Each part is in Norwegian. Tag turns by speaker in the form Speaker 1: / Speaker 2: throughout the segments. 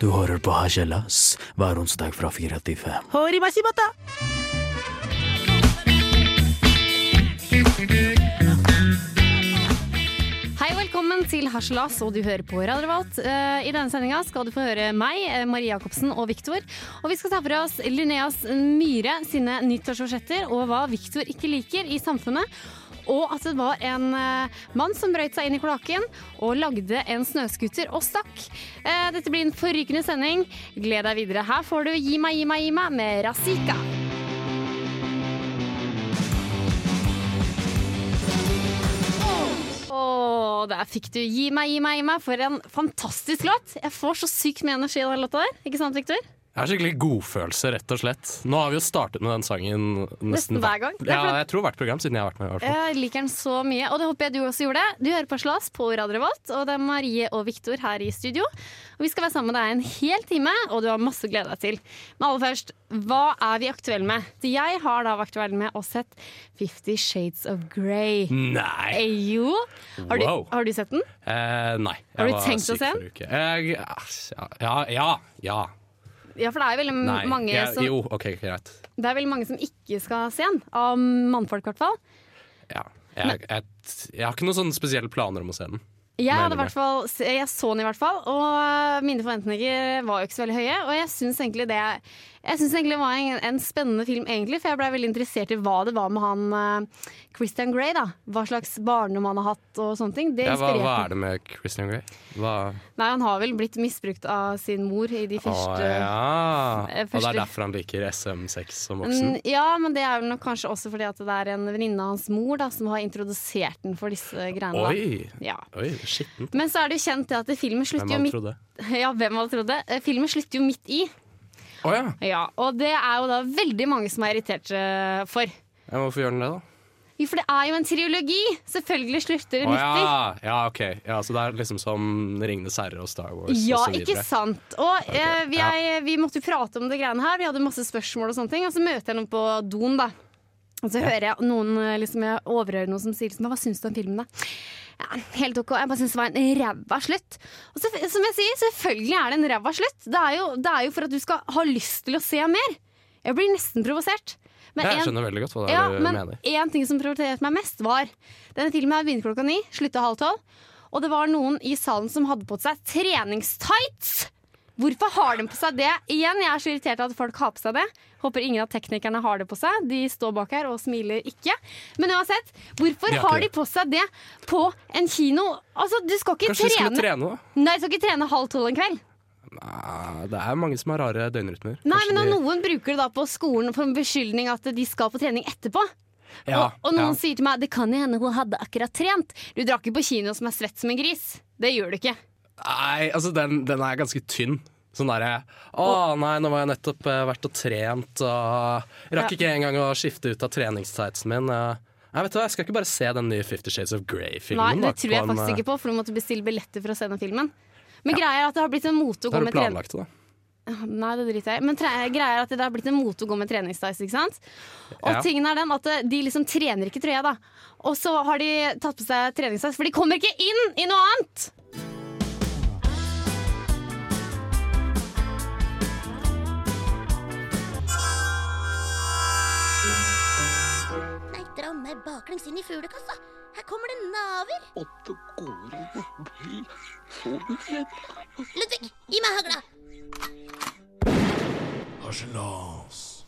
Speaker 1: Du hører på Hasjelas hver onsdag fra fire til fem.
Speaker 2: Hei og velkommen til Harselas, og du hører på Radio Revolt. Eh, I denne sendinga skal du få høre meg, eh, Marie Jacobsen og Viktor. Og vi skal ta for oss Linneas Myhre sine nyttårsforsetter og hva Viktor ikke liker i samfunnet. Og at det var en eh, mann som brøyt seg inn i kloakken og lagde en snøscooter og stakk. Eh, dette blir en forrykende sending. Gled deg videre. Her får du Gi meg, gi meg, gi meg med Razika. Og der fikk du Gi meg, gi meg, gi meg for en fantastisk låt. Jeg får så sykt mye energi av den låta der. Ikke sant, Viktor?
Speaker 3: Jeg har skikkelig godfølelse, rett og slett. Nå har vi jo startet med den sangen nesten,
Speaker 2: Nesten hver gang.
Speaker 3: Ja, jeg tror hvert program siden jeg har vært med. i hvert fall.
Speaker 2: Jeg liker den så mye, og det håper jeg du også gjorde. Du hører på Slas på Radio Revolt, og det er Marie og Viktor her i studio. Og Vi skal være sammen med deg en hel time, og du har masse å glede deg til. Men aller først, hva er vi aktuelle med? Jeg har da vært aktuell med og sett Fifty Shades of Grey.
Speaker 3: Nei!
Speaker 2: Eh, Jo. Har du,
Speaker 3: Wow.
Speaker 2: har du sett den?
Speaker 3: Eh, nei.
Speaker 2: Har du tenkt å se den?
Speaker 3: Jeg, ja, ja, ja.
Speaker 2: Ja, for det er veldig
Speaker 3: Nei.
Speaker 2: mange
Speaker 3: jeg,
Speaker 2: som
Speaker 3: jo, OK, greit.
Speaker 2: Det er veldig mange som ikke skal se den. Av mannfolk, i hvert fall.
Speaker 3: Ja. Jeg, jeg, jeg har ikke noen sånne spesielle planer om å se den.
Speaker 2: Jeg, fall, jeg så den i hvert fall, og mine forventninger var jo ikke så veldig høye. Og jeg syns egentlig det Jeg synes egentlig det var en, en spennende film, egentlig, for jeg ble veldig interessert i hva det var med han uh, Christian Grey. da Hva slags barndom han har hatt og sånne ting. Det
Speaker 3: Ja, hva, hva er det med Christian Grey? Hva
Speaker 2: Nei, Han har vel blitt misbrukt av sin mor i de
Speaker 3: Å
Speaker 2: første
Speaker 3: ja.
Speaker 2: Første...
Speaker 3: Og det er derfor han liker SM6 som voksen?
Speaker 2: Mm, Ja, men det er vel nok kanskje også fordi at det er en venninne av hans mor da som har introdusert den for disse greiene.
Speaker 3: Oi!
Speaker 2: Ja.
Speaker 3: Oi, skittent.
Speaker 2: Men så er det jo kjent at filmen slutter jo midt? Ja, hvem hadde trodd det? Eh, Filmen slutter jo midt i.
Speaker 3: Å ja.
Speaker 2: Ja, Og det er jo da veldig mange som er irritert eh, for.
Speaker 3: ja. Hvorfor gjør den det, da?
Speaker 2: Jo, for det er jo en triologi! Selvfølgelig slutter det oh,
Speaker 3: ja. ja, OK. Ja, så det er liksom som Ringenes herre og Star Wars
Speaker 2: Ja,
Speaker 3: og så
Speaker 2: ikke sant. Og eh, vi, er, vi måtte jo prate om det greiene her. Vi hadde masse spørsmål og sånne ting. Og så møter jeg noen på doen, da. Og så hører jeg noen eh, liksom, jeg overhører noen som sier liksom, Hva syns du om filmen, da? Ja, helt ok. Jeg bare syns det var en ræva slutt. Og så, som jeg sier, selvfølgelig er det en ræva slutt. Det er, jo, det er jo for at du skal ha lyst til å se mer. Jeg blir nesten provosert. Men
Speaker 3: Jeg
Speaker 2: en-
Speaker 3: skjønner veldig godt hva det
Speaker 2: ja,
Speaker 3: er du
Speaker 2: men
Speaker 3: mener.
Speaker 2: én ting som provoserte meg mest, var Denne filmen begynte klokka ni, slutta halv tolv. Og det var noen i salen som hadde på seg treningstights! Hvorfor har de på seg det? Igjen, Jeg er så irritert at folk har på seg det. Håper ingen av teknikerne har det på seg. De står bak her og smiler ikke. Men uansett, hvorfor
Speaker 3: De har
Speaker 2: har de på seg det på en kino? Altså, Du skal ikke
Speaker 3: Kanskje de skulle
Speaker 2: trene
Speaker 3: trene, da?
Speaker 2: Nei, du skal ikke trene halv tolv en kveld.
Speaker 3: Nei, det er mange som har rare døgnrytmer.
Speaker 2: Nei,
Speaker 3: Kanskje
Speaker 2: men når
Speaker 3: de-
Speaker 2: noen bruker det da på skolen for en beskyldning at de skal på trening etterpå,
Speaker 3: ja,
Speaker 2: og, og noen
Speaker 3: ja.
Speaker 2: sier til meg det kan jo hende hun hadde akkurat trent. Du drar ikke på kino som er svett som en gris. Det gjør du ikke.
Speaker 3: Nei, altså den, den er ganske tynn. Sånn derre Å nei, nå var jeg nettopp eh, vært og trent, og rakk ikke engang å skifte ut av treningstightsen min. eh. Nei, vet du hva, Jeg skal ikke bare se den nye Fifty Shades of Grey-filmen.
Speaker 2: Nei,
Speaker 3: da,
Speaker 2: det tror jeg
Speaker 3: på en,
Speaker 2: faktisk
Speaker 3: eh,
Speaker 2: ikke på, for du måtte bestille billetter for å se den filmen. Men greia er at det har blitt en mote å gå
Speaker 3: Har du
Speaker 2: med trening...
Speaker 3: planlagt det, da?
Speaker 2: Nei, det driter jeg i. Men tre greia er at det har blitt en mote å gå med treningstights, ikke sant? Og
Speaker 3: Ja.
Speaker 2: tingen er den at de liksom trener ikke, tror jeg, da. Og så har de tatt på seg treningstights, for de kommer ikke inn i noe annet!
Speaker 4: Meg baklengs inn i fuglekassa. Her kommer det naver.
Speaker 5: Og det går over bli så lett.
Speaker 4: Ludvig, gi meg hagla.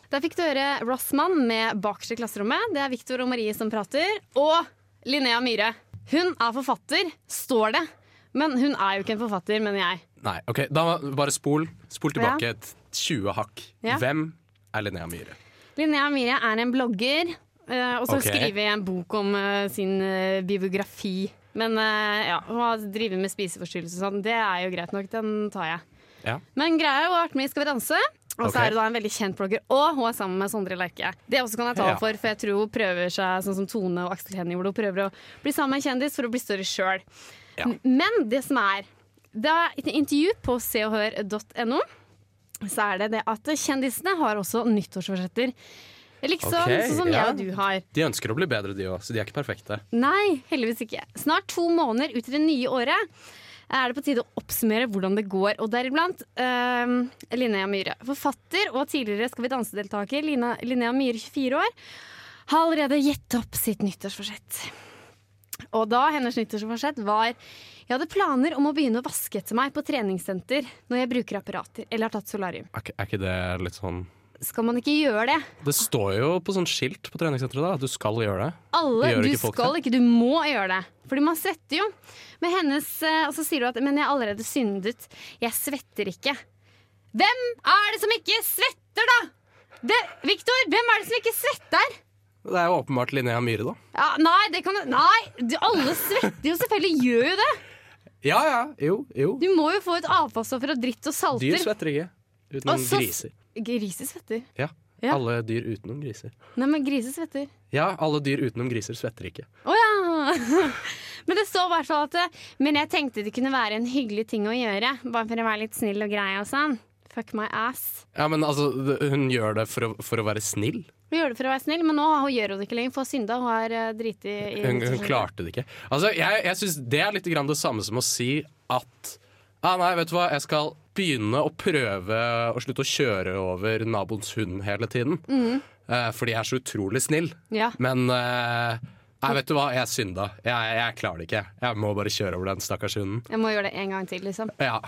Speaker 2: Der fikk du høre Rossmann med Bakerst i klasserommet. Det er Victor og Marie som prater. Og Linnea Myhre. Hun er forfatter, står det. Men hun er jo ikke en forfatter, mener jeg.
Speaker 3: Nei, ok, da Bare spol, spol tilbake et 20 hakk.
Speaker 2: Ja.
Speaker 3: Hvem er Linnea Myhre?
Speaker 2: Linnea Myhre er en blogger, og så
Speaker 3: okay.
Speaker 2: skriver jeg en bok om eh, sin eh, biografi. Men eh, ja, hun har drevet med spiseforstyrrelser og sånn. Det er jo greit nok, den tar jeg.
Speaker 3: Ja.
Speaker 2: Men greia er jo hun har vært med i Skal vi danse. Og så
Speaker 3: okay.
Speaker 2: er det da en veldig kjent blogger, og hun er sammen med Sondre Lerche. Det også kan jeg ta
Speaker 3: Ja.
Speaker 2: for, for jeg tror hun prøver seg sånn som Tone og Aksel Hennie gjorde. Hun prøver å bli sammen med en kjendis for å bli større sjøl.
Speaker 3: Ja.
Speaker 2: Men det som er Det er et intervju på seoghør.no. Så er det det at kjendisene har også nyttårsforsetter. Liksom
Speaker 3: okay,
Speaker 2: sånn som
Speaker 3: ja.
Speaker 2: jeg og du har.
Speaker 3: De ønsker å bli bedre, de òg, så de er ikke perfekte.
Speaker 2: Nei, heldigvis ikke. Snart to måneder ut i det nye året er det på tide å oppsummere hvordan det går, og deriblant uh, Linnea Myhre. Forfatter og tidligere Skal vi danse-deltaker Lina- Linnea Myhre, 24 år, har allerede gitt opp sitt nyttårsforsett. Og da hennes nyttårsforsett var Jeg hadde planer om å begynne å vaske etter meg på treningssenter når jeg bruker apparater eller har tatt solarium.
Speaker 3: Er er ikke det litt sånn
Speaker 2: Skal man ikke gjøre det?
Speaker 3: Det står jo på sånn skilt på treningssenteret da, at du skal gjøre det.
Speaker 2: Alle,
Speaker 3: Gjør
Speaker 2: du
Speaker 3: ikke
Speaker 2: skal
Speaker 3: det?
Speaker 2: ikke, du må gjøre det. Fordi man svetter jo. Men hennes, eh, og så sier du at Men jeg har allerede syndet. Jeg svetter ikke. Hvem er det som ikke svetter, da? Det, Victor, hvem er det som ikke svetter?
Speaker 3: Det er jo åpenbart Linnea Myhre, da.
Speaker 2: Ja, nei, det kan Nei, du, alle svetter jo selvfølgelig. Gjør jo det.
Speaker 3: Ja ja, jo, jo.
Speaker 2: Du må jo få ut avfallsstoffer og dritt og
Speaker 3: Dyr
Speaker 2: salter.
Speaker 3: svetter ikke. Utenom griser.
Speaker 2: Griser svetter.
Speaker 3: Ja.
Speaker 2: Ja.
Speaker 3: Alle dyr utenom griser.
Speaker 2: Nei, men griser svetter.
Speaker 3: Ja, alle dyr utenom griser svetter ikke.
Speaker 2: Å ja! Men det står i hvert fall at Men jeg tenkte det kunne være en hyggelig ting å gjøre. Bare for å være litt snill og grei og sånn. Fuck my ass.
Speaker 3: Ja, men altså, Hun gjør det for å, for å være snill.
Speaker 2: Hun gjør det for å være snill, men nå hun gjør hun det ikke lenger. For synda. Hun har uh, driti i
Speaker 3: Hun, hun klarte det ikke. Altså, Jeg, jeg syns det er litt grann det samme som å si at ah, Nei, vet du hva, jeg skal begynne å prøve å slutte å kjøre over naboens hund hele tiden. Eh, fordi jeg er så utrolig snill.
Speaker 2: Ja.
Speaker 3: Men uh, jeg vet du hva, jeg synda. Jeg, jeg klarer det ikke. Jeg må bare kjøre over den stakkars hunden.
Speaker 2: Jeg må gjøre det en gang til, liksom.
Speaker 3: Ja.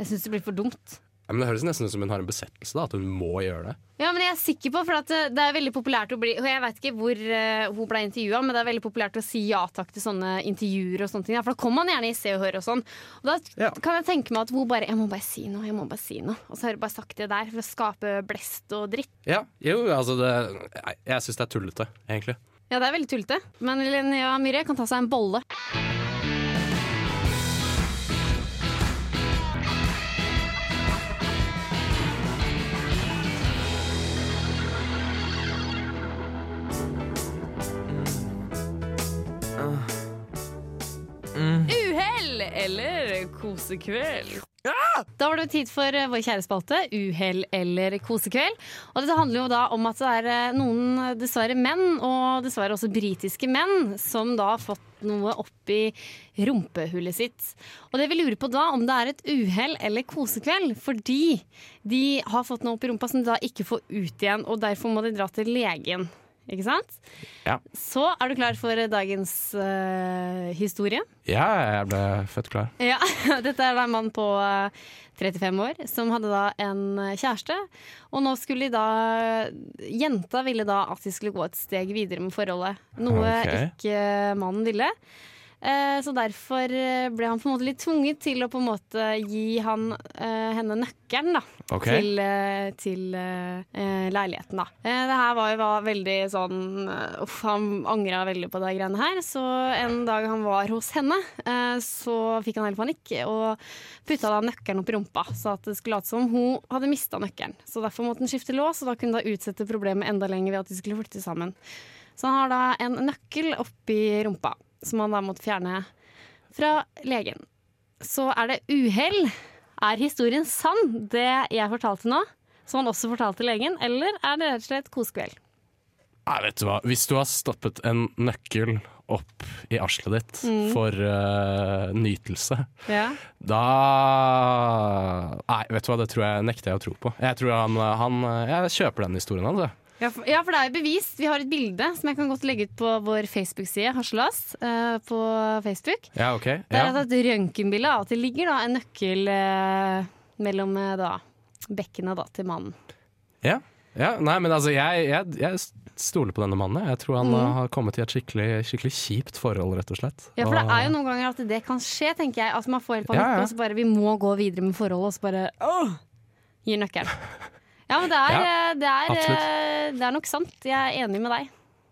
Speaker 2: Jeg syns det blir for dumt.
Speaker 3: Ja, Men Det høres nesten ut som hun har en besettelse, da, at hun må gjøre det.
Speaker 2: Ja, men jeg er sikker på, for at det er veldig populært å bli og Jeg vet ikke hvor uh, hun ble intervjua, men det er veldig populært å si ja takk til sånne intervjuer og sånne ting. ja, For da kommer man gjerne i Se og Hør og sånn. Og da
Speaker 3: Ja.
Speaker 2: kan jeg tenke meg at hun bare Jeg må bare si noe, jeg må bare si noe. Og så har hun bare sagt det der for å skape blest og dritt.
Speaker 3: Ja, jo, altså det, Jeg, jeg syns det er tullete, egentlig.
Speaker 2: Ja, det er veldig tullete. Men Linnea Myhre kan ta seg en bolle. Eller kosekveld. Da var det tid for eh, vår kjære spalte, Uhell eller kosekveld. Og dette handler jo da om at det er eh, noen dessverre menn, og dessverre også britiske menn, som da har fått noe opp i rumpehullet sitt. Og det vi lurer på da, om det er et uhell eller kosekveld, fordi de har fått noe opp i rumpa som de da ikke får ut igjen, og derfor må de dra til legen. Ikke sant?
Speaker 3: Ja.
Speaker 2: Så er du klar for eh, dagens uh, historie?
Speaker 3: Ja, jeg ble født klar.
Speaker 2: Ja, dette er en mann på eh, 35 år som hadde da en eh, kjæreste. Og nå skulle de da Jenta ville da at de skulle gå et steg videre med forholdet. Noe
Speaker 3: okay.
Speaker 2: ikke mannen ville. Eh, Så derfor eh, ble han på en måte litt tvunget til å på en måte gi han, eh, henne nøkkelen da,
Speaker 3: okay.
Speaker 2: til, til leiligheten. Da. Det her var jo var veldig sånn Uff, han angra veldig på de greiene her. Så en dag han var hos henne, så fikk han helt panikk og putta da nøkkelen opp i rumpa, så at det skulle late som hun hadde mista nøkkelen. Så derfor måtte han skifte lås, og da kunne han da utsette problemet enda lenger ved at de skulle flytte sammen. Så han har da en nøkkel oppi rumpa, som han da måtte fjerne fra legen. Så er det uhell. Er historien sann, det jeg fortalte nå? Som han også fortalte legen, eller er det rett og slett kosekveld?
Speaker 3: Nei, vet du hva. Hvis du har stoppet en nøkkel opp i arslet ditt for uh, nytelse,
Speaker 2: Ja.
Speaker 3: da Nei, vet du hva, det tror jeg nekter jeg å tro på. Jeg tror han, han Jeg kjøper den historien hans, jeg.
Speaker 2: Ja, for, ja, for det er jo bevist. Vi har et bilde som jeg kan godt legge ut på vår Facebook-side, Harselas, uh, på Facebook.
Speaker 3: Ja, ok.
Speaker 2: Det er
Speaker 3: det
Speaker 2: et røntgenbilde av at det ligger da en nøkkel uh, mellom eh, da bekkenet da til mannen.
Speaker 3: Ja. ja. Nei, men altså, jeg, jeg, jeg stoler på denne mannen. jeg. Tror han
Speaker 2: Mm.
Speaker 3: eh, har kommet i et skikkelig, skikkelig kjipt forhold, rett og slett.
Speaker 2: Ja, for det er jo noen ganger at det kan skje, tenker jeg. At man får helt panikk,
Speaker 3: Ja, ja.
Speaker 2: og så bare vi må gå videre med forholdet, og så bare åh, gir nøkkelen. Ja, men det er,
Speaker 3: Ja,
Speaker 2: eh, det, er, eh, det er nok sant. Jeg er enig med deg.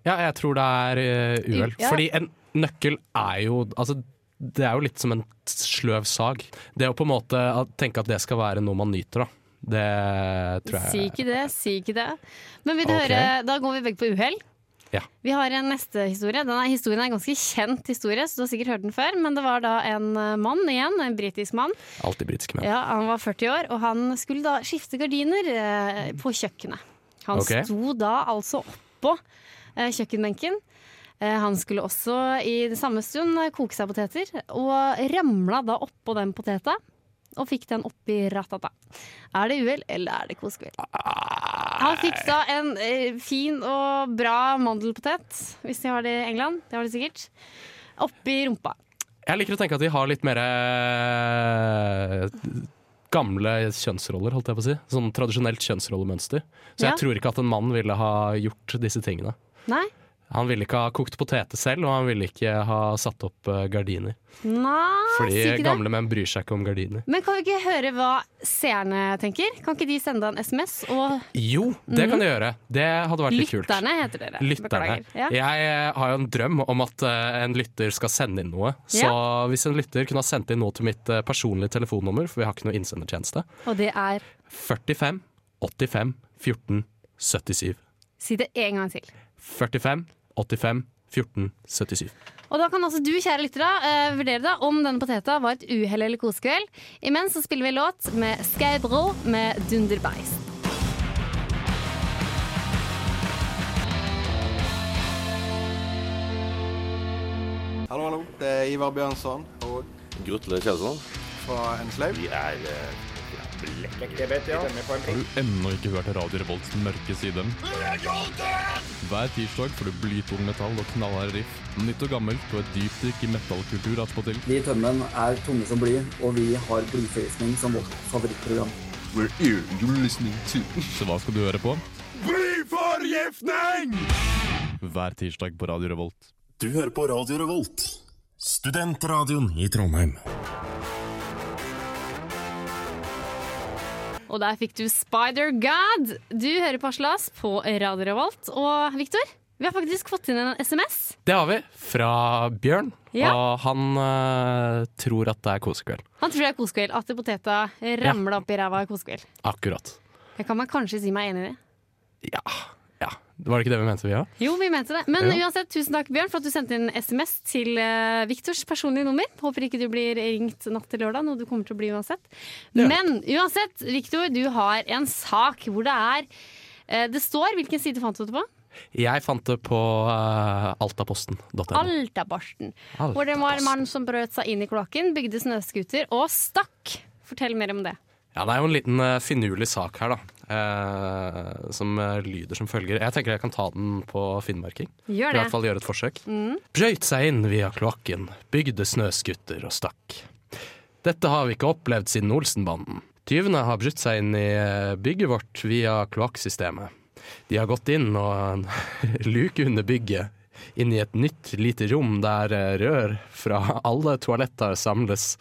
Speaker 3: Ja, jeg tror det er eh, uhell.
Speaker 2: Ja.
Speaker 3: Fordi en nøkkel er jo Altså, det er jo litt som en sløv sag. Det å på en måte tenke at det skal være noe man nyter, da. Det tror jeg
Speaker 2: Si ikke det, si ikke det. Men vil du
Speaker 3: okay.
Speaker 2: høre, da går vi begge på uhell.
Speaker 3: Ja.
Speaker 2: Vi har en neste historie. Denne historien er en ganske kjent historie, så du har sikkert hørt den før. Men det var da en eh, mann igjen, en britisk mann.
Speaker 3: Alltid britiske menn.
Speaker 2: Ja, Han var 40 år, og han skulle da skifte gardiner eh, på kjøkkenet. Han
Speaker 3: okay.
Speaker 2: sto da altså oppå eh, kjøkkenbenken. Eh, han skulle også i samme stund koke seg poteter, og ramla da oppå den poteta. Og fikk den oppi ratata. Er det uhell, eller er det kosekveld? Han fiksa en eh, fin og bra mandelpotet, hvis de har det i England. Det har de sikkert. Oppi rumpa.
Speaker 3: Jeg liker å tenke at de har litt mer eh, gamle kjønnsroller, holdt jeg på å si. Sånn tradisjonelt kjønnsrollemønster. Så
Speaker 2: Ja.
Speaker 3: jeg tror ikke at en mann ville ha gjort disse tingene.
Speaker 2: Nei?
Speaker 3: Han ville ikke ha kokt poteter selv, og han ville ikke ha satt opp eh, gardiner.
Speaker 2: Nei,
Speaker 3: Fordi gamle menn bryr seg ikke om gardiner.
Speaker 2: Men kan vi ikke høre hva seerne tenker? Kan ikke de sende en SMS?
Speaker 3: Jo, det kan de gjøre. Det hadde vært litt kult.
Speaker 2: Mhm. lytterne heter dere.
Speaker 3: Lytterne.
Speaker 2: Ja.
Speaker 3: Jeg eh, har jo en drøm om at eh, en lytter skal sende inn noe. Så hvis en lytter kunne ha sendt inn noe til mitt personlige telefonnummer, for vi har ikke noe innsendertjeneste,
Speaker 2: Og det er
Speaker 3: 45 85 14 77.
Speaker 2: Si det en gang til.
Speaker 3: 45 85 14 77.
Speaker 2: Og da kan også du, kjære lyttere, uh, vurdere da om denne poteta var et uhell eller kosekveld. Imens så spiller vi låt med Skaubro med Dunderbeis.
Speaker 6: Hallo, hallo. Det er Ivar Bjørnson og
Speaker 7: Grutle Kjelsson.
Speaker 6: fra Enslaug.
Speaker 7: Vi er eh,
Speaker 8: Har du ennå ikke hørt Radio Revolts mørke side? Hver tirsdag får du blytung metall og knallharde riff. Nytt og gammelt og et dypdykk i metallkultur attpåtil.
Speaker 9: Vi i Tømmen er tunge som bly, og vi har blyforgiftning som vårt favorittprogram.
Speaker 8: Så hva skal du høre på? Blyforgiftning! Hver tirsdag på Radio Revolt.
Speaker 10: Du hører på Radio Revolt, studentradioen i Trondheim.
Speaker 2: Og der fikk du Spider God. Du hører på Aslas på Radio Revolt. Og Viktor, vi har faktisk fått inn en SMS.
Speaker 3: Det har vi, fra Bjørn.
Speaker 2: Ja.
Speaker 3: Og han uh, tror at det er kosekveld.
Speaker 2: Han tror det er kosekveld. At poteta ramla opp i ræva er kosekveld.
Speaker 3: Akkurat.
Speaker 2: Det kan man kanskje si meg enig i.
Speaker 3: Ja. Var det ikke det vi mente, vi òg?
Speaker 2: Jo, vi mente det. Men
Speaker 3: Ja.
Speaker 2: uansett, tusen takk Bjørn for at du sendte inn SMS til uh, Viktors personlige nummer. Håper ikke du blir ringt natt til lørdag, noe du kommer til å bli uansett.
Speaker 3: Ja.
Speaker 2: Men uansett, Viktor, du har en sak hvor det er uh, Det står Hvilken side fant du det på?
Speaker 3: Jeg fant det på uh, altaposten.no.
Speaker 2: Altaborsten. Hvor det var en mann som brøt seg inn i kloakken, bygde snøscooter og stakk. Fortell mer om det.
Speaker 3: Ja, Det er jo en liten uh, finurlig sak her, da. Eh, som eh, lyder som følger. Jeg tenker jeg kan ta den på finnmarking.
Speaker 2: Gjør
Speaker 3: I hvert fall gjøre et forsøk.
Speaker 2: Mm.
Speaker 3: Brøyt seg inn via kloakken, bygde snøskutter og stakk. Dette har vi ikke opplevd siden Olsenbanden. Tyvene har brutt seg inn i eh, bygget vårt via kloakksystemet. De har gått inn og en luke under bygget, inn i et nytt lite rom der eh, rør fra alle toaletter samles,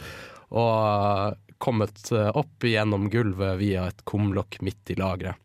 Speaker 3: og kommet eh, opp gjennom gulvet via et kumlokk midt i lageret.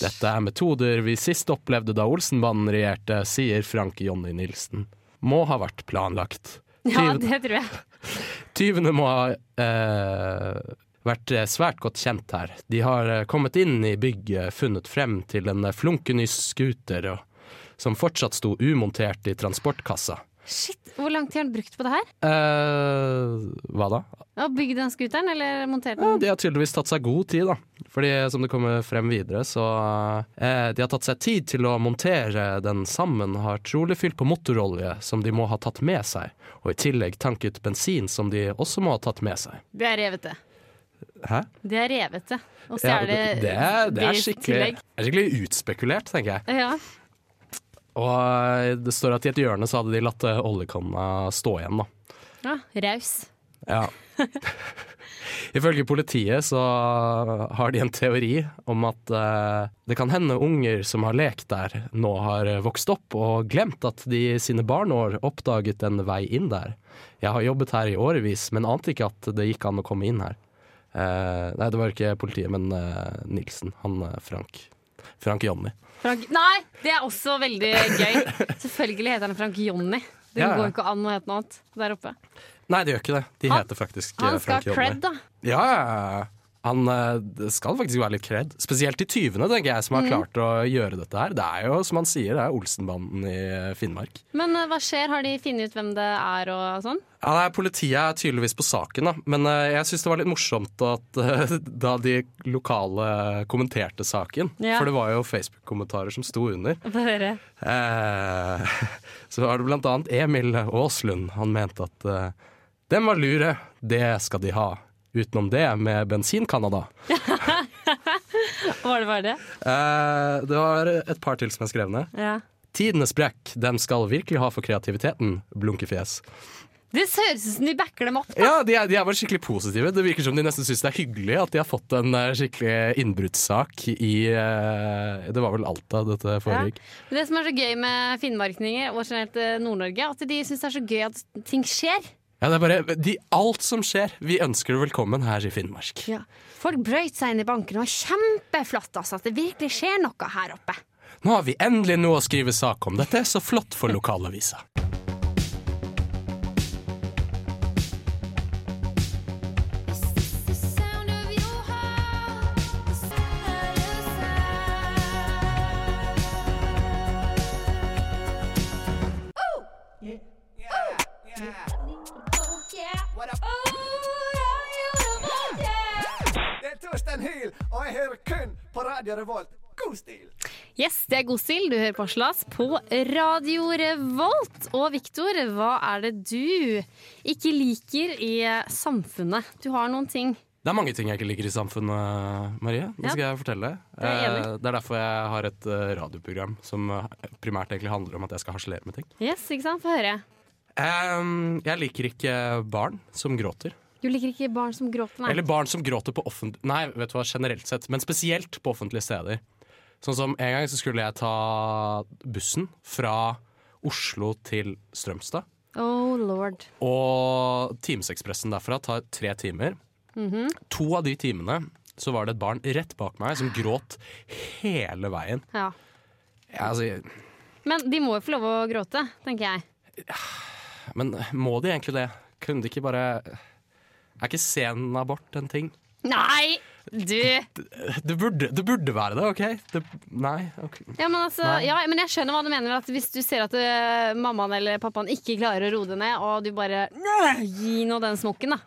Speaker 3: Dette er metoder vi sist opplevde da Olsenbanden regjerte, sier Frank Jonny Nilsen. Må ha vært planlagt.
Speaker 2: Ja, det tror jeg.
Speaker 3: Tyvene må ha eh, vært eh, svært godt kjent her. De har eh, kommet inn i bygget, funnet frem til en flunkeny flunken scooter og, som fortsatt sto umontert i transportkassa.
Speaker 2: Shit, Hvor lang tid har han brukt på det her?
Speaker 3: Eh, hva da?
Speaker 2: Å bygge den scooteren, eller montere
Speaker 3: Ja,
Speaker 2: den?
Speaker 3: de har tydeligvis tatt seg god tid, da. Fordi som det kommer frem videre, så eh, De har tatt seg tid til å montere den sammen, har trolig fylt på motorolje som de må ha tatt med seg, og i tillegg tanket bensin som de også må ha tatt med seg.
Speaker 2: Det er revete.
Speaker 3: Hæ?
Speaker 2: Det er revete. Å
Speaker 3: Ja,
Speaker 2: er
Speaker 3: det, det, er, det er skikkelig, er skikkelig utspekulert, tenker jeg.
Speaker 2: Ja.
Speaker 3: Og eh, det står at i et hjørne så hadde de latt eh, oljekanna stå igjen, da.
Speaker 2: ja raus.
Speaker 3: Ja. Ifølge politiet så har de en teori om at eh, det kan hende unger som har lekt der, nå har vokst opp og glemt at de i sine barneår oppdaget en vei inn der. Jeg har jobbet her i årevis, men ante ikke at det gikk an å komme inn her. Eh, nei, det var ikke politiet, men eh, Nilsen. Han eh, Frank. Frank Jonny.
Speaker 2: Frank Nei, det er også veldig gøy. Selvfølgelig heter han Frank Jonny. Det
Speaker 3: Ja, ja.
Speaker 2: går ikke an å hete noe annet der oppe.
Speaker 3: Nei, det gjør ikke det. De
Speaker 2: Han-
Speaker 3: heter faktisk Frank Jonny
Speaker 2: Han skal ha cred, da.
Speaker 3: Ja, ja, ja. Han eh, skal faktisk være litt kred. Spesielt de tyvene, tenker jeg, som har
Speaker 2: Mhm.
Speaker 3: klart å gjøre dette her. Det er jo, som han sier, det er Olsenbanden i eh, Finnmark.
Speaker 2: Men eh, hva skjer? Har de funnet ut hvem det er og sånn?
Speaker 3: Ja, nei, Politiet er tydeligvis på saken, da. men jeg syns det var litt morsomt at da de lokale kommenterte saken,
Speaker 2: Ja.
Speaker 3: for det var jo Facebook-kommentarer som sto under,
Speaker 2: Få høre.
Speaker 3: eh, så var det blant annet Emil Aaslund. Han mente at eh, den var lure, det skal de ha. Utenom det, med Bensin-Canada Hva
Speaker 2: Var det bare det?
Speaker 3: Eh, det var et par til som jeg skrev ned.
Speaker 2: Ja.
Speaker 3: Tidenes brekk, dem skal virkelig ha for kreativiteten, blunkefjes.
Speaker 2: Det høres ut som de backer dem opp. da.
Speaker 3: Ja, de er, de er bare skikkelig positive. Det virker som de nesten syns det er hyggelig at de har fått en eh, skikkelig innbruddssak i eh, Det var vel Alta dette foregikk.
Speaker 2: Men Det som er så gøy med finnmarkninger og generelt eh, Nord-Norge, at de syns det er så gøy at ting skjer.
Speaker 3: Ja, det er bare de, Alt som skjer, vi ønsker deg velkommen her i Finnmark.
Speaker 2: Ja. Folk brøyt seg inn i banken, og kjempeflott altså, at det virkelig skjer noe her oppe.
Speaker 3: Nå har vi endelig noe å skrive sak om. Dette er så flott for lokalavisa.
Speaker 7: Og jeg hører kun på Radio Revolt. God stil!
Speaker 2: Yes, det er god stil. Du hører på Slas på Radio Revolt. Og Viktor, hva er det du ikke liker i samfunnet? Du har noen ting.
Speaker 3: Det er mange ting jeg ikke liker i samfunnet, Marie. Det
Speaker 2: Ja.
Speaker 3: skal jeg fortelle.
Speaker 2: Det er.
Speaker 3: Eh, Det er derfor jeg har et eh, radioprogram som eh, primært egentlig handler om at jeg skal harselere med ting.
Speaker 2: Yes, ikke sant? Få høre.
Speaker 3: Em, jeg liker ikke barn som gråter.
Speaker 2: Du liker ikke barn som gråter, nei.
Speaker 3: Eller barn som gråter på offentlig... Nei, vet du hva, generelt sett, men spesielt på offentlige steder. Sånn som en gang så skulle jeg ta bussen fra Oslo til Strømstad.
Speaker 2: Oh lord.
Speaker 3: Og Timesekspressen derfra tar tre timer.
Speaker 2: Mhm.
Speaker 3: To av de timene så var det et barn rett bak meg som gråt hele veien.
Speaker 2: Ja.
Speaker 3: Ja, altså,
Speaker 2: Men de må jo få lov å gråte, tenker jeg.
Speaker 3: men må de egentlig det? Kunne de ikke bare Er ikke sen abort en ting?
Speaker 2: Nei! Du
Speaker 3: Det burde, det burde være det, OK? Det, nei, ok.
Speaker 2: Ja, men, altså,
Speaker 3: Nei.
Speaker 2: ja, men jeg skjønner hva du mener. At hvis du ser at øh, mammaen eller pappaen ikke klarer å roe det ned, og du bare «Nø, Gi nå den smokken, da.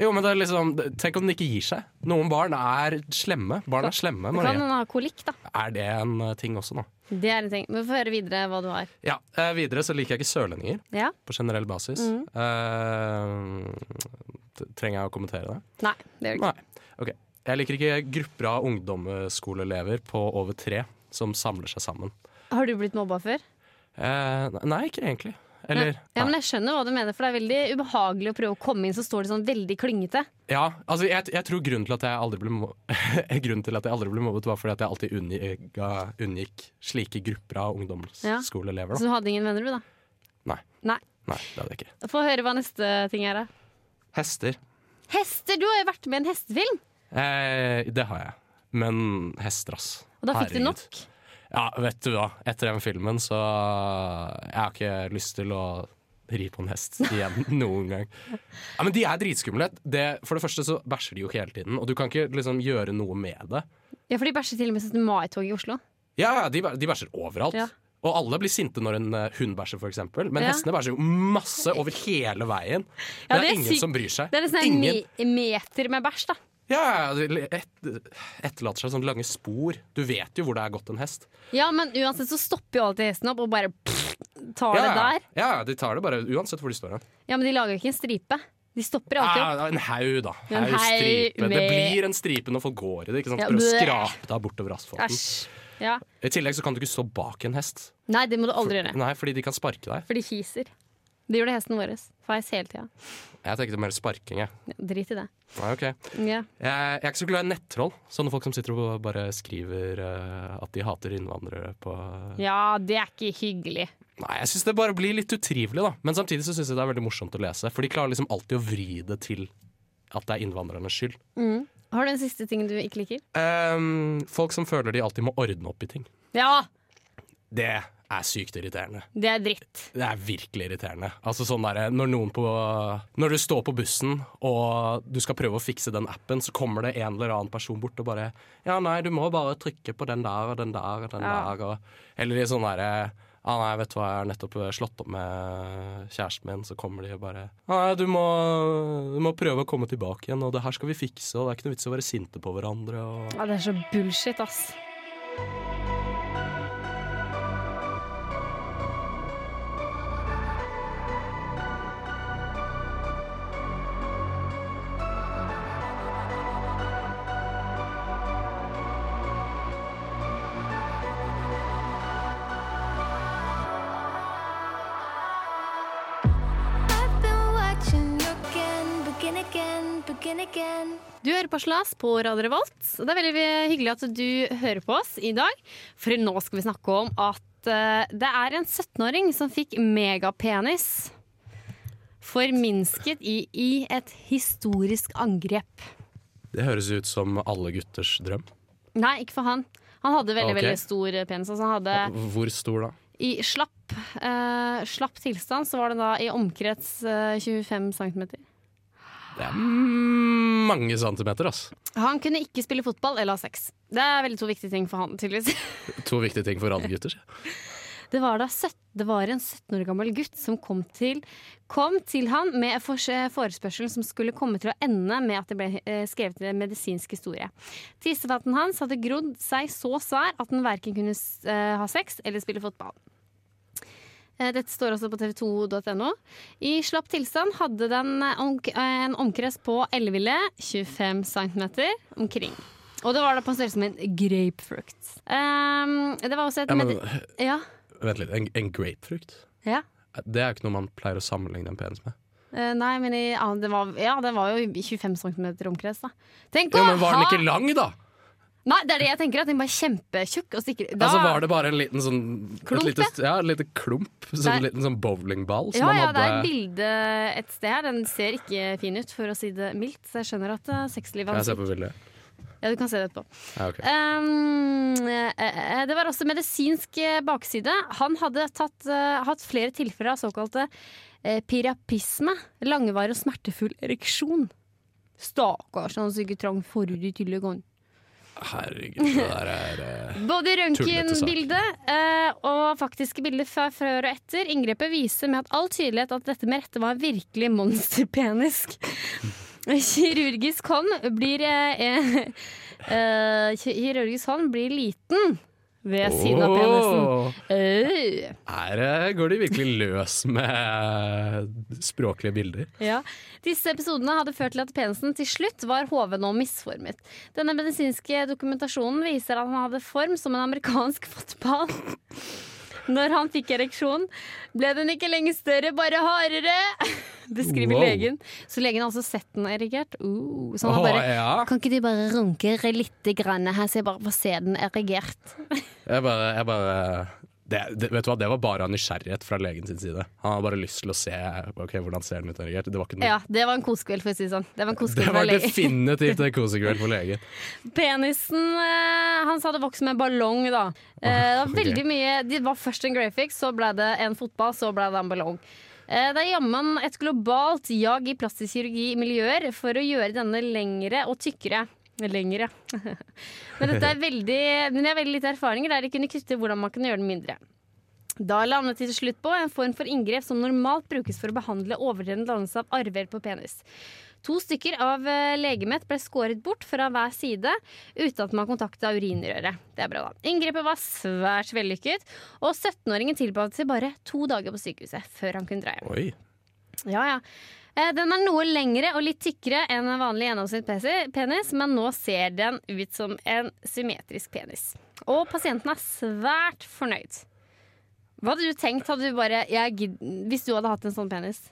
Speaker 3: Jo, men det er liksom Tenk om den ikke gir seg. Noen barn er slemme. Barn er slemme.
Speaker 2: Du kan
Speaker 3: Marie.
Speaker 2: ha kolikk, da.
Speaker 3: Er det en eh, ting også, nå?
Speaker 2: Det er en ting. Men få høre videre hva du har.
Speaker 3: Ja, eh, Videre så liker jeg ikke sørlendinger
Speaker 2: Ja?
Speaker 3: på generell basis. Mm. T- trenger jeg å kommentere det?
Speaker 2: Nei, det gjør du ikke.
Speaker 3: Nei. Okay. Jeg liker ikke grupper av ungdomsskoleelever på over tre som samler seg sammen.
Speaker 2: Har du blitt mobba før?
Speaker 3: Eh, nei, ikke egentlig. Eller
Speaker 2: Ja, men Jeg skjønner hva du mener, for det er veldig ubehagelig å prøve å komme inn, så står det sånn veldig klyngete.
Speaker 3: Ja, altså jeg, jeg tror grunnen til at jeg aldri ble Grunnen til at jeg aldri ble mobbet, var fordi at jeg alltid unngikk, unngikk slike grupper av ungdomsskoleelever.
Speaker 2: Så du hadde ingen venner, du, da?
Speaker 3: Nei.
Speaker 2: Nei.
Speaker 3: Nei, det hadde jeg ikke.
Speaker 2: Få høre hva neste ting er, da.
Speaker 3: Hester.
Speaker 2: Hester! Du har jo vært med i en hestefilm!
Speaker 3: Eh, det har jeg. Men hester, ass.
Speaker 2: Og da fikk du nok?
Speaker 3: Ja, vet du hva. Etter den filmen så Jeg har ikke lyst til å ri på en hest igjen noen gang. Ja, Men de er dritskumle. Det, for det første så bæsjer de jo ikke hele tiden, og du kan ikke liksom gjøre noe med det.
Speaker 2: Ja, for de bæsjer til og med 17. mai-toget i Oslo.
Speaker 3: Ja, de, de bæsjer overalt.
Speaker 2: Ja.
Speaker 3: Og alle blir sinte når en eh, hund bæsjer, eksempel. Men
Speaker 2: Ja.
Speaker 3: hestene bæsjer jo masse over hele veien.
Speaker 2: Ja,
Speaker 3: det er,
Speaker 2: det er
Speaker 3: ingen som bryr seg.
Speaker 2: Det er nesten en
Speaker 3: ingen.
Speaker 2: en meter med bæsj, da.
Speaker 3: Ja, det et, etterlater seg sånne lange spor. Du vet jo hvor det er gått en hest.
Speaker 2: Ja, men uansett så stopper jo alltid hesten opp og bare pff, tar
Speaker 3: ja,
Speaker 2: det der.
Speaker 3: Ja, de tar det bare uansett hvor de står hen.
Speaker 2: Ja, men de lager jo ikke en stripe. De stopper alltid opp.
Speaker 3: Ja, en haug, da.
Speaker 2: En
Speaker 3: Haug, stripe.
Speaker 2: Med...
Speaker 3: Det blir en stripe når folk går i det. Ikke sant? For å skrape deg bortover asfalten.
Speaker 2: Æsj. Ja.
Speaker 3: I tillegg så kan du ikke stå bak en hest.
Speaker 2: Nei, det må du aldri gjøre.
Speaker 3: Nei, fordi de kan sparke deg.
Speaker 2: For de fiser. Det gjorde hesten vår. Feis hele tida.
Speaker 3: Jeg tenkte mer sparking, jeg.
Speaker 2: Ja, Drit i det.
Speaker 3: Nei, ok.
Speaker 2: Ja.
Speaker 3: Jeg, jeg er ikke så glad i nettroll. Sånne folk som sitter og bare skriver uh, at de hater innvandrere på
Speaker 2: ja, det er ikke hyggelig.
Speaker 3: Nei, jeg syns det bare blir litt utrivelig, da. Men samtidig så syns jeg det er veldig morsomt å lese. For de klarer liksom alltid å vri det til at det er innvandrernes skyld.
Speaker 2: Mm. Har du en siste ting du ikke liker?
Speaker 3: Um, folk som føler de alltid må ordne opp i ting.
Speaker 2: Ja!
Speaker 3: Det er sykt irriterende.
Speaker 2: Det er dritt.
Speaker 3: Det er virkelig irriterende. Altså sånn der, når, noen på, når du står på bussen og du skal prøve å fikse den appen, så kommer det en eller annen person bort og bare Ja, nei, du må bare trykke på den der og den der og den
Speaker 2: Ja.
Speaker 3: der. Og, eller i sånn derre ah, nei, vet du hva, jeg har nettopp slått opp med kjæresten min, så kommer de og bare ah, nei, du må, du må prøve å komme tilbake igjen, og det her skal vi fikse, og det er ikke noe vits i å være sinte på hverandre. Og...
Speaker 2: Ja, det er så bullshit, ass. Du på Radio Revolt. Det er veldig hyggelig at du hører på oss i dag. For nå skal vi snakke om at eh, det er en 17-åring som fikk megapenis forminsket i, i et historisk angrep.
Speaker 3: Det høres ut som alle gutters drøm.
Speaker 2: Nei, ikke for han. Han hadde veldig
Speaker 3: okay.
Speaker 2: veldig stor penis. Altså han hadde
Speaker 3: Hvor stor da?
Speaker 2: I slapp, uh, slapp tilstand så var det da i omkrets uh, 25 cm.
Speaker 3: Det er mange centimeter, ass.
Speaker 2: Han kunne ikke spille fotball eller ha sex. Det er veldig to viktige ting for han, tydeligvis.
Speaker 3: To viktige ting for alle gutter.
Speaker 2: Det var, da 17, det var en 17 år gammel gutt som kom til, kom til han med en forespørsel som skulle komme til å ende med at det ble skrevet skrevet en medisinsk historie. Tissefatten hans hadde grodd seg så svær at den verken kunne eh, ha sex eller spille fotball. Eh, Dette står også på tv2.no. I slapp tilstand hadde den eh, eh, en omkrets på elleville 25 cm omkring. Og det var da på størrelse som en grapefrukt. Um, det var også et
Speaker 3: Ja, men,
Speaker 2: ja,
Speaker 3: vent litt, en, en grapefrukt?
Speaker 2: ja.
Speaker 3: Det er jo ikke noe man pleier å sammenligne en penis med.
Speaker 2: Uh, nei, men i, ja, det var, ja, det var jo 25 cm omkrets, da. Tenk å ha!
Speaker 3: Ja, men var den ikke lang, da?
Speaker 2: Nei, det er det jeg tenker. At den er kjempetjukk. Og stikker, da,
Speaker 3: Altså Var det bare en liten sånn
Speaker 2: Klump,
Speaker 3: lite, ja, En liten klump? Sånn en liten sånn bowlingball som
Speaker 2: ja, ja, det er et bilde et sted her. Den ser ikke fin ut, for å si det mildt. Så jeg skjønner at uh, sexlivet
Speaker 3: Kan jeg ser på bildet?
Speaker 2: Ja, du kan se det etterpå.
Speaker 3: Ja, ok.
Speaker 2: Um, eh, eh, det var også medisinsk eh, bakside. Han hadde tatt, uh, hatt flere tilfeller av såkalte uh, pirapisme. Langvarig og smertefull ereksjon. Stakkars, han har sikkert trang forhud i tillegg. han.
Speaker 3: Herregud, det der er uh,
Speaker 2: Både røntgenbildet uh, og faktiske bilder fra før og etter. Inngrepet viser med at all tydelighet at dette med rette var virkelig monsterpenisk. Kirurgisk hånd blir uh, Kirurgisk hånd blir liten ved siden av penisen.
Speaker 3: Her eh, går de virkelig løs med språklige bilder.
Speaker 2: Ja. Disse episodene hadde ført til at penisen til slutt var hoven og misformet. Denne medisinske dokumentasjonen viser at han hadde form som en amerikansk fotball. Når han fikk ereksjon, ble den ikke lenger større, bare hardere. Beskriver
Speaker 3: Wow.
Speaker 2: legen. Så legen har altså sett den erigert. Uh, så han
Speaker 3: oh,
Speaker 2: bare
Speaker 3: ja.
Speaker 2: Kan ikke du bare runke litt grann her, så jeg bare får se den erigert?
Speaker 3: Jeg bare, jeg bare det, det, vet du hva, det var bare av nysgjerrighet fra legen sin side. Han hadde bare lyst til å se ok, hvordan ser den ut. Det var ikke noe
Speaker 2: Ja, det var en kosekveld, for å si det sånn. Det var en
Speaker 3: Det var definitivt en kosekveld for legen.
Speaker 2: Penisen hans hadde vokst med en ballong, da. Det var
Speaker 3: veldig
Speaker 2: veldig mye Det var først en graphics, så ble det en fotball, så ble det en ballong. Eh, det er jammen et globalt jag i plastisk kirurgi Miljøer for å gjøre denne lengre og tykkere. Lengre. men dette er veldig, men det er veldig lite erfaringer der de kunne kutte hvordan man kunne gjøre den mindre. Da landet de til slutt på en form for inngrep som normalt brukes for å behandle overtredende dannelse av arver på penis. To stykker av eh, legemet ble skåret bort fra hver side uten at man kontakta urinrøret. Det er bra, da. Inngrepet var svært vellykket, og 17-åringen tilbød seg bare to dager på sykehuset før han kunne dra hjem.
Speaker 3: Oi.
Speaker 2: Ja, ja. Eh, Den er noe lengre og litt tykkere enn en vanlig gjennomsnittspenis, men nå ser den ut som en symmetrisk penis. Og pasienten er svært fornøyd. Hva hadde du tenkt hadde du bare, jeg, hvis du hadde hatt en sånn penis?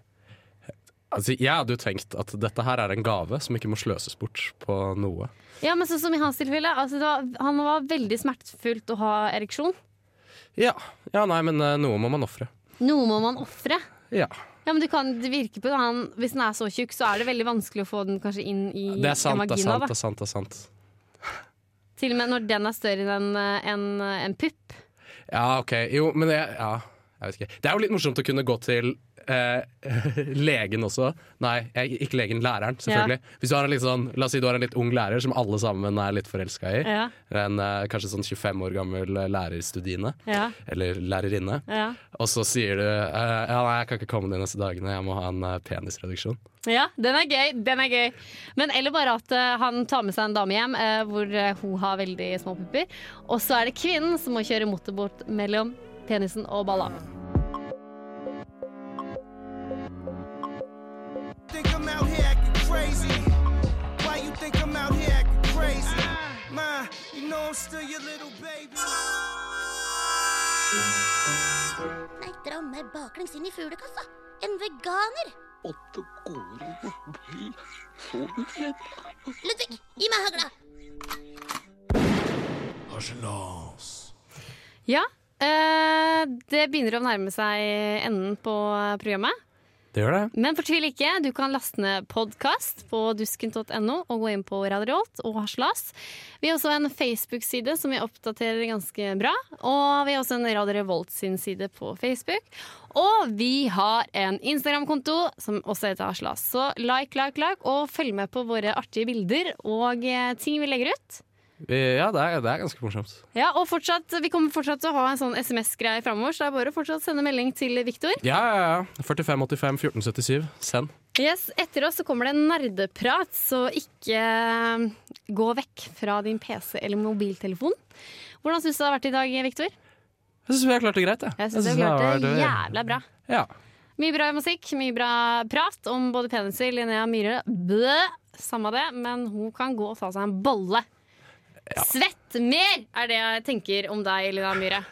Speaker 3: Altså, jeg hadde jo tenkt at dette her er en gave som ikke må sløses bort på noe.
Speaker 2: Ja, men sånn som i hans tilfelle. Altså, var, han var veldig smertefullt å ha ereksjon.
Speaker 3: Ja, ja nei, men eh, noe må man ofre.
Speaker 2: Noe må man ofre.
Speaker 3: Ja.
Speaker 2: Ja, men du kan, det virker på han, Hvis den er så tjukk, så er det veldig vanskelig å få den kanskje inn i
Speaker 3: Det er sant,
Speaker 2: en
Speaker 3: det er
Speaker 2: vagina.
Speaker 3: sant, det er sant. det er sant.
Speaker 2: Til og med når den er større enn en, en pupp.
Speaker 3: Ja, ok. Jo, men jeg, ja, jeg vet ikke. Det er jo litt morsomt å kunne gå til eh, legen også. Nei, ikke legen, læreren, selvfølgelig. Hvis du har en litt sånn, La oss si du har en litt ung lærer som alle sammen er litt forelska i.
Speaker 2: Ja.
Speaker 3: En eh, kanskje sånn 25 år gammel lærerstudiene lærerstudine.
Speaker 2: Ja.
Speaker 3: Eller lærerinne.
Speaker 2: Ja.
Speaker 3: Og så sier du eh, ja, nei, jeg kan ikke komme de neste dagene, jeg må ha en eh, penisreduksjon.
Speaker 2: Ja, den er gøy. den er gøy Men eller bare at uh, han tar med seg en dame hjem uh, hvor uh, hun har veldig små pupper. Og så er det kvinnen som må kjøre motorbåt mellom penisen og balla.
Speaker 11: You still your little baby.
Speaker 4: Nei, dra meg baklengs inn i fuglekassa. En veganer.
Speaker 5: Det går an å bli så redd.
Speaker 4: Ludvig, gi meg hagla.
Speaker 2: Ja, eh, det begynner å nærme seg enden på programmet.
Speaker 3: Det gjør det.
Speaker 2: Men fortvil ikke, du kan laste ned podkast på dusken.no og gå inn på Radio og Haslas. Vi har også en Facebook-side som vi oppdaterer ganske bra. Og vi har også en Radio Revolt sin side på Facebook. Og vi har en Instagram-konto som også heter Haslas. Så like, like, like, og følg med på våre artige bilder og eh, ting vi legger ut.
Speaker 3: Ja, det er, det er ganske morsomt.
Speaker 2: Ja, og fortsatt, Vi kommer fortsatt til å ha en sånn SMS-greie framover, så det er bare å fortsatt sende melding til Viktor.
Speaker 3: Ja, ja, ja. 4585 1477. Send.
Speaker 2: Yes, Etter oss så kommer det en nerdeprat, så ikke eh, gå vekk fra din PC eller mobiltelefon. Hvordan syns du det har vært i dag, Viktor?
Speaker 3: Jeg syns vi har klart det greit.
Speaker 2: Jeg syns vi har klart det jævla bra.
Speaker 3: Ja.
Speaker 2: Mye bra musikk, mye bra prat om både peniser, Linnea Myhre Bø, samme det, men hun kan gå og ta seg en bolle. Svett mer er det jeg tenker om deg, Elina Myhre.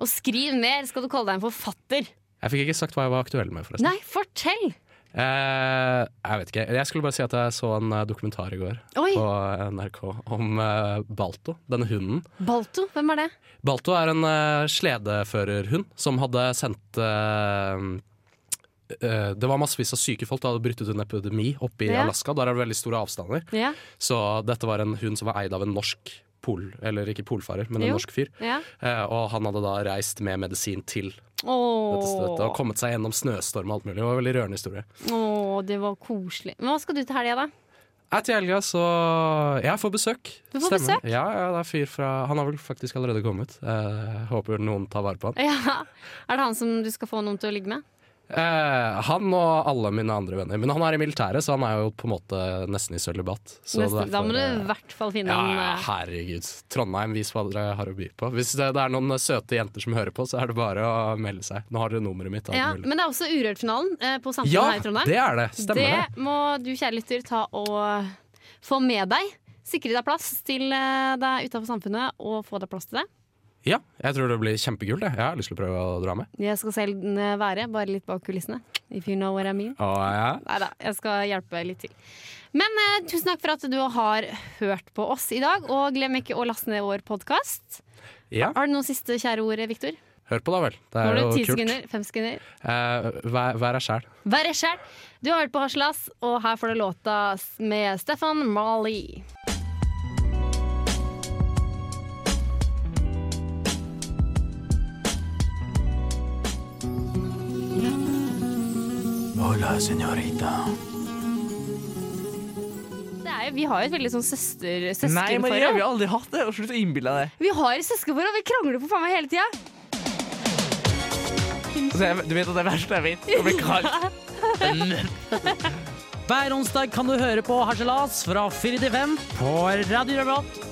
Speaker 2: Og skriv mer, skal du kalle deg en forfatter.
Speaker 3: Jeg fikk ikke sagt hva jeg var aktuell med, forresten.
Speaker 2: Nei, fortell!
Speaker 3: Eh, jeg vet ikke. Jeg skulle bare si at jeg så en eh, dokumentar i går
Speaker 2: Oi.
Speaker 3: på NRK om eh, Balto, denne hunden.
Speaker 2: Balto, hvem er det?
Speaker 3: Balto er en uh, sledeførerhund som hadde sendt eh, eh, Det var massevis av syke folk. Det hadde brutt ut en epidemi oppe i
Speaker 2: Ja.
Speaker 3: Alaska. Der er det veldig store avstander.
Speaker 2: Ja.
Speaker 3: Så dette var en hund som var eid av en norsk pol... Eller ikke polfarer, men en
Speaker 2: Jo.
Speaker 3: norsk fyr.
Speaker 2: Ja.
Speaker 3: Eh, og han hadde da reist med medisin til
Speaker 2: Åh.
Speaker 3: dette stedet og kommet seg gjennom snøstorm og alt mulig. Det var en veldig rørende historie.
Speaker 2: Åh, det var koselig. Men hva skal du til helga, da?
Speaker 3: Jeg til helga så Jeg får besøk.
Speaker 2: Du får besøk?
Speaker 3: Ja, ja, det er fyr fra Han har vel faktisk allerede kommet. Eh, håper noen tar vare på han.
Speaker 2: Ja. Er det han som du skal få noen til å ligge med?
Speaker 3: Eh, han og alle mine andre venner. Men han er i militæret, så han er jo på en måte nesten i sølibat.
Speaker 2: Da må du i
Speaker 3: eh,
Speaker 2: hvert fall finne
Speaker 3: ja, ja,
Speaker 2: eh,
Speaker 3: herregud. Trondheim, vis hva dere har å by på. Hvis det, det er noen søte jenter som hører på, så er det bare å melde seg. Nå har dere nummeret mitt.
Speaker 2: ja. Men det er også Urørt-finalen eh, på Samfunnet
Speaker 3: Ja,
Speaker 2: her i Trondheim.
Speaker 3: det er det. Stemmer det.
Speaker 2: Det må du, kjære lytter, ta og få med deg. Sikre deg plass til deg utafor Samfunnet, og få deg plass til det.
Speaker 3: Ja, jeg tror det blir kjempekult. Jeg. har lyst til å prøve å dra med.
Speaker 2: Jeg skal selv eh, være, bare litt bak kulissene. If you know what I mean.
Speaker 3: Å, ja.
Speaker 2: Neida, jeg skal hjelpe litt til. Men eh, tusen takk for at du har hørt på oss i dag, og glem ikke å laste ned vår podkast.
Speaker 3: ja.
Speaker 2: Har du noen siste kjære ord, Viktor?
Speaker 3: Hør på da vel. Det er jo kult.
Speaker 2: sekunder. Fem sekunder.
Speaker 3: Eh, vær, vær deg sjæl.
Speaker 2: Vær deg sjæl. Du har hørt på Haslas, og her får du låta med Stefan Marley.
Speaker 1: Hola, señorita.
Speaker 2: Er, vi har jo et veldig sånn søster,
Speaker 12: Nei, Maria, vi
Speaker 2: søskenforhold.
Speaker 12: har aldri hatt det. Og Slutt å innbille deg.
Speaker 2: Vi har søskenforhold, vi krangler på faen meg hele tida.
Speaker 12: Altså, du vet at det er verst jeg vet. Å bli kalt
Speaker 13: Hver onsdag kan du høre på Harselas fra 4 til 5 på Radio Revolt